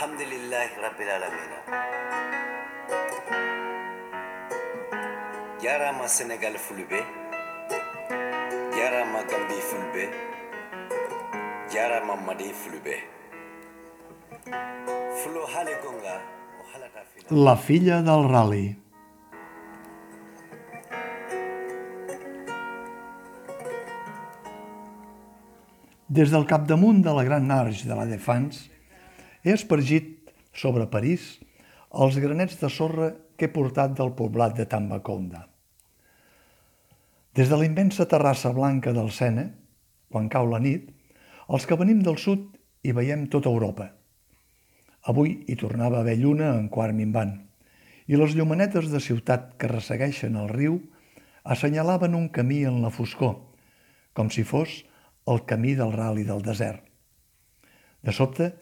alhamdulillahi rabbil alamin jarama sénégal fulɓe jarama gambi fulɓe jarama madi fulɓe fulo haale gonga o fina. La filla del rally. Des del capdamunt de la Gran Arch de la Défense he espargit sobre París els granets de sorra que he portat del poblat de Tambacounda. Des de la immensa terrassa blanca del Sena, quan cau la nit, els que venim del sud hi veiem tota Europa. Avui hi tornava a haver lluna en quart minvant i les llumanetes de ciutat que ressegueixen el riu assenyalaven un camí en la foscor, com si fos el camí del rali del desert. De sobte,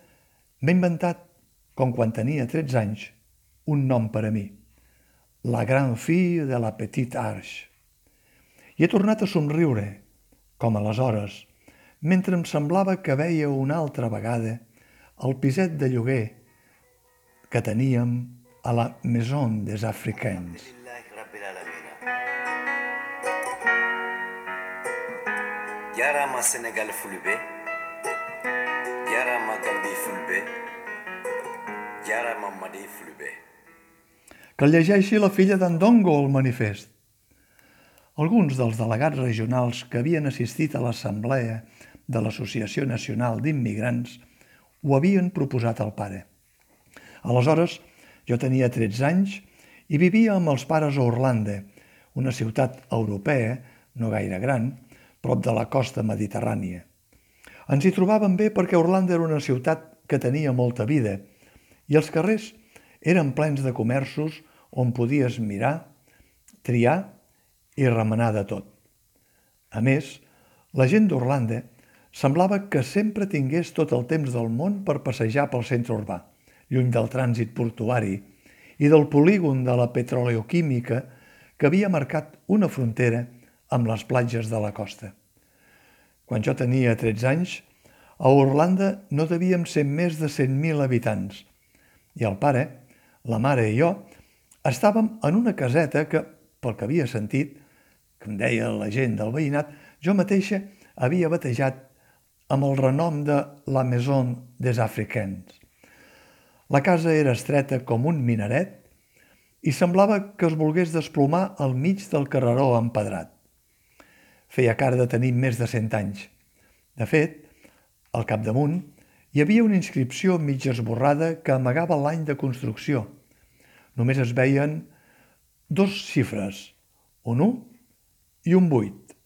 m'he inventat, com quan tenia 13 anys, un nom per a mi, la gran fille de la petite arche. I he tornat a somriure, com aleshores, mentre em semblava que veia una altra vegada el piset de lloguer que teníem a la Maison des Africains. alhamdulillahi rabbil alamin jarama jarama madi fulɓe Que el llegeixi la filla d'en Dongo el manifest. Alguns dels delegats regionals que havien assistit a l'assemblea de l'Associació Nacional d'Immigrants ho havien proposat al pare. Aleshores, jo tenia 13 anys i vivia amb els pares a Orlando, una ciutat europea, no gaire gran, prop de la costa mediterrània. Ens hi trobàvem bé perquè Orlando era una ciutat que tenia molta vida i els carrers eren plens de comerços on podies mirar, triar i remenar de tot. A més, la gent d'Orlando semblava que sempre tingués tot el temps del món per passejar pel centre urbà, lluny del trànsit portuari i del polígon de la petroleoquímica que havia marcat una frontera amb les platges de la costa. Quan jo tenia 13 anys, a Orlando no devíem ser més de 100.000 habitants i el pare, la mare i jo estàvem en una caseta que, pel que havia sentit, que em deia la gent del veïnat, jo mateixa havia batejat amb el renom de la Maison des Africains. La casa era estreta com un minaret i semblava que es volgués desplomar al mig del carreró empedrat. Feia cara de tenir més de 100 anys. De fet, al capdamunt hi havia una inscripció mig esborrada que amagava l'any de construcció. Només es veien dos xifres, un 1 i un 8.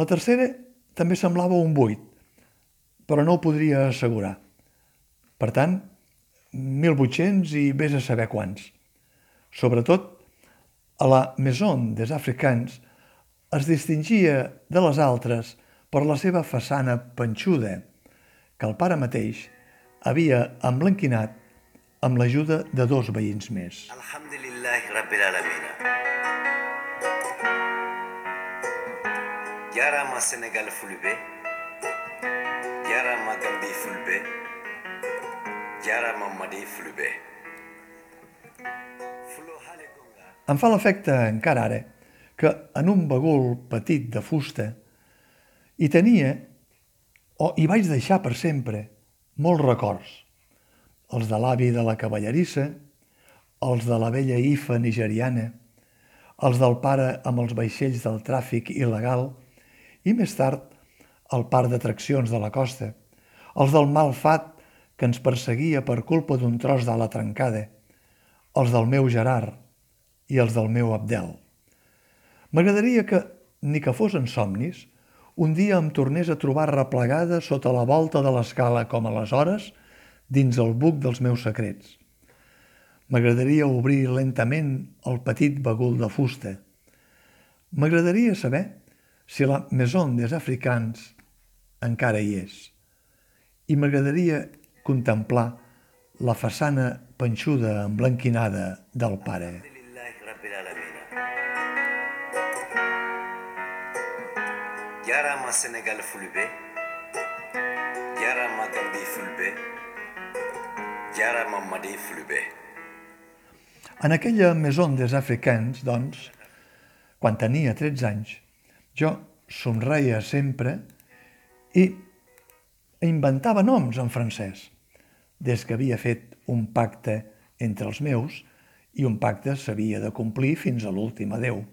La tercera també semblava un 8, però no ho podria assegurar. Per tant, 1.800 i vés a saber quants. Sobretot, a la Maison des Africans es distingia de les altres per la seva façana panxuda, que el pare mateix havia emblanquinat amb l'ajuda de dos veïns més. alhamdulillahi rabbil alamin jarama sénégal fulɓe jarama gambi fulɓe jarama madi fulɓe fulo haale gonga. Em fa l'efecte, encara ara, que en un bagul petit de fusta hi tenia, o hi vaig deixar per sempre, molts records. Els de l'avi de la cavallerissa, els de la vella Ifa nigeriana, els del pare amb els vaixells del tràfic il·legal i més tard el parc d'atraccions de la costa, els del mal fat que ens perseguia per culpa d'un tros d'ala trencada, els del meu Gerard i els del meu Abdel. M'agradaria que, ni que fos en somnis, un dia em tornés a trobar replegada sota la volta de l'escala com aleshores, dins el buc dels meus secrets. M'agradaria obrir lentament el petit bagul de fusta. M'agradaria saber si la Maison des Africans encara hi és. I m'agradaria contemplar la façana panxuda emblanquinada del pare. Jarama sénégal fulɓe jarama gambi fulɓe Yara Mamadi Fulbe. En aquella Maison des Africains, doncs, quan tenia 13 anys, jo somreia sempre i inventava noms en francès, des que havia fet un pacte entre els meus i un pacte s'havia de complir fins a l'últim adeu.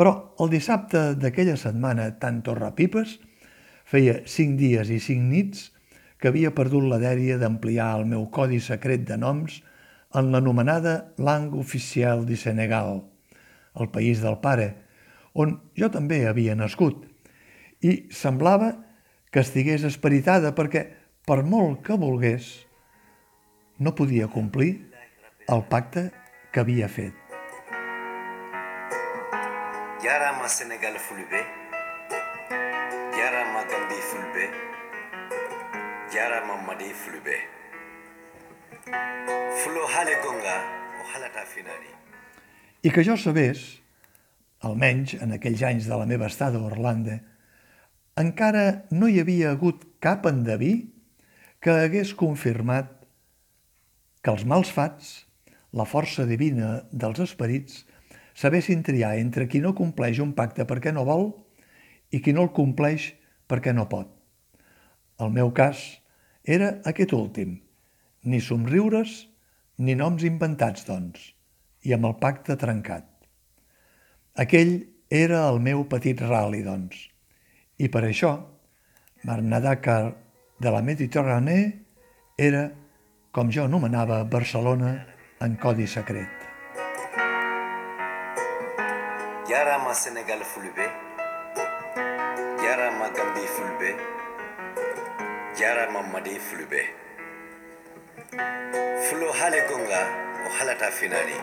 Però el dissabte d'aquella setmana tan torrapipes feia cinc dies i cinc nits que havia perdut la dèria d'ampliar el meu codi secret de noms en l'anomenada Langue Oficial de Senegal, el país del pare, on jo també havia nascut, i semblava que estigués esperitada perquè, per molt que volgués, no podia complir el pacte que havia fet. Yara ma Sénégal. Yara ma Gambie Fulbe. Yara Mamadi Fulbe. Fulo hale gonga o halata finani. I que jo sabés, almenys en aquells anys de la meva estada a Orlando, encara no hi havia hagut cap endeví que hagués confirmat que els mals fats, la força divina dels esperits, sabessin triar entre qui no compleix un pacte perquè no vol i qui no el compleix perquè no pot. El meu cas era aquest últim, ni somriures ni noms inventats, doncs, i amb el pacte trencat. Aquell era el meu petit rally, doncs, i per això Marnadakar de la Mediterrània era, com jo anomenava Barcelona en codi secret. jarama sénégal fulɓe jarama gambi fulɓe jarama madi fulɓe fulo haale gonga o halata finani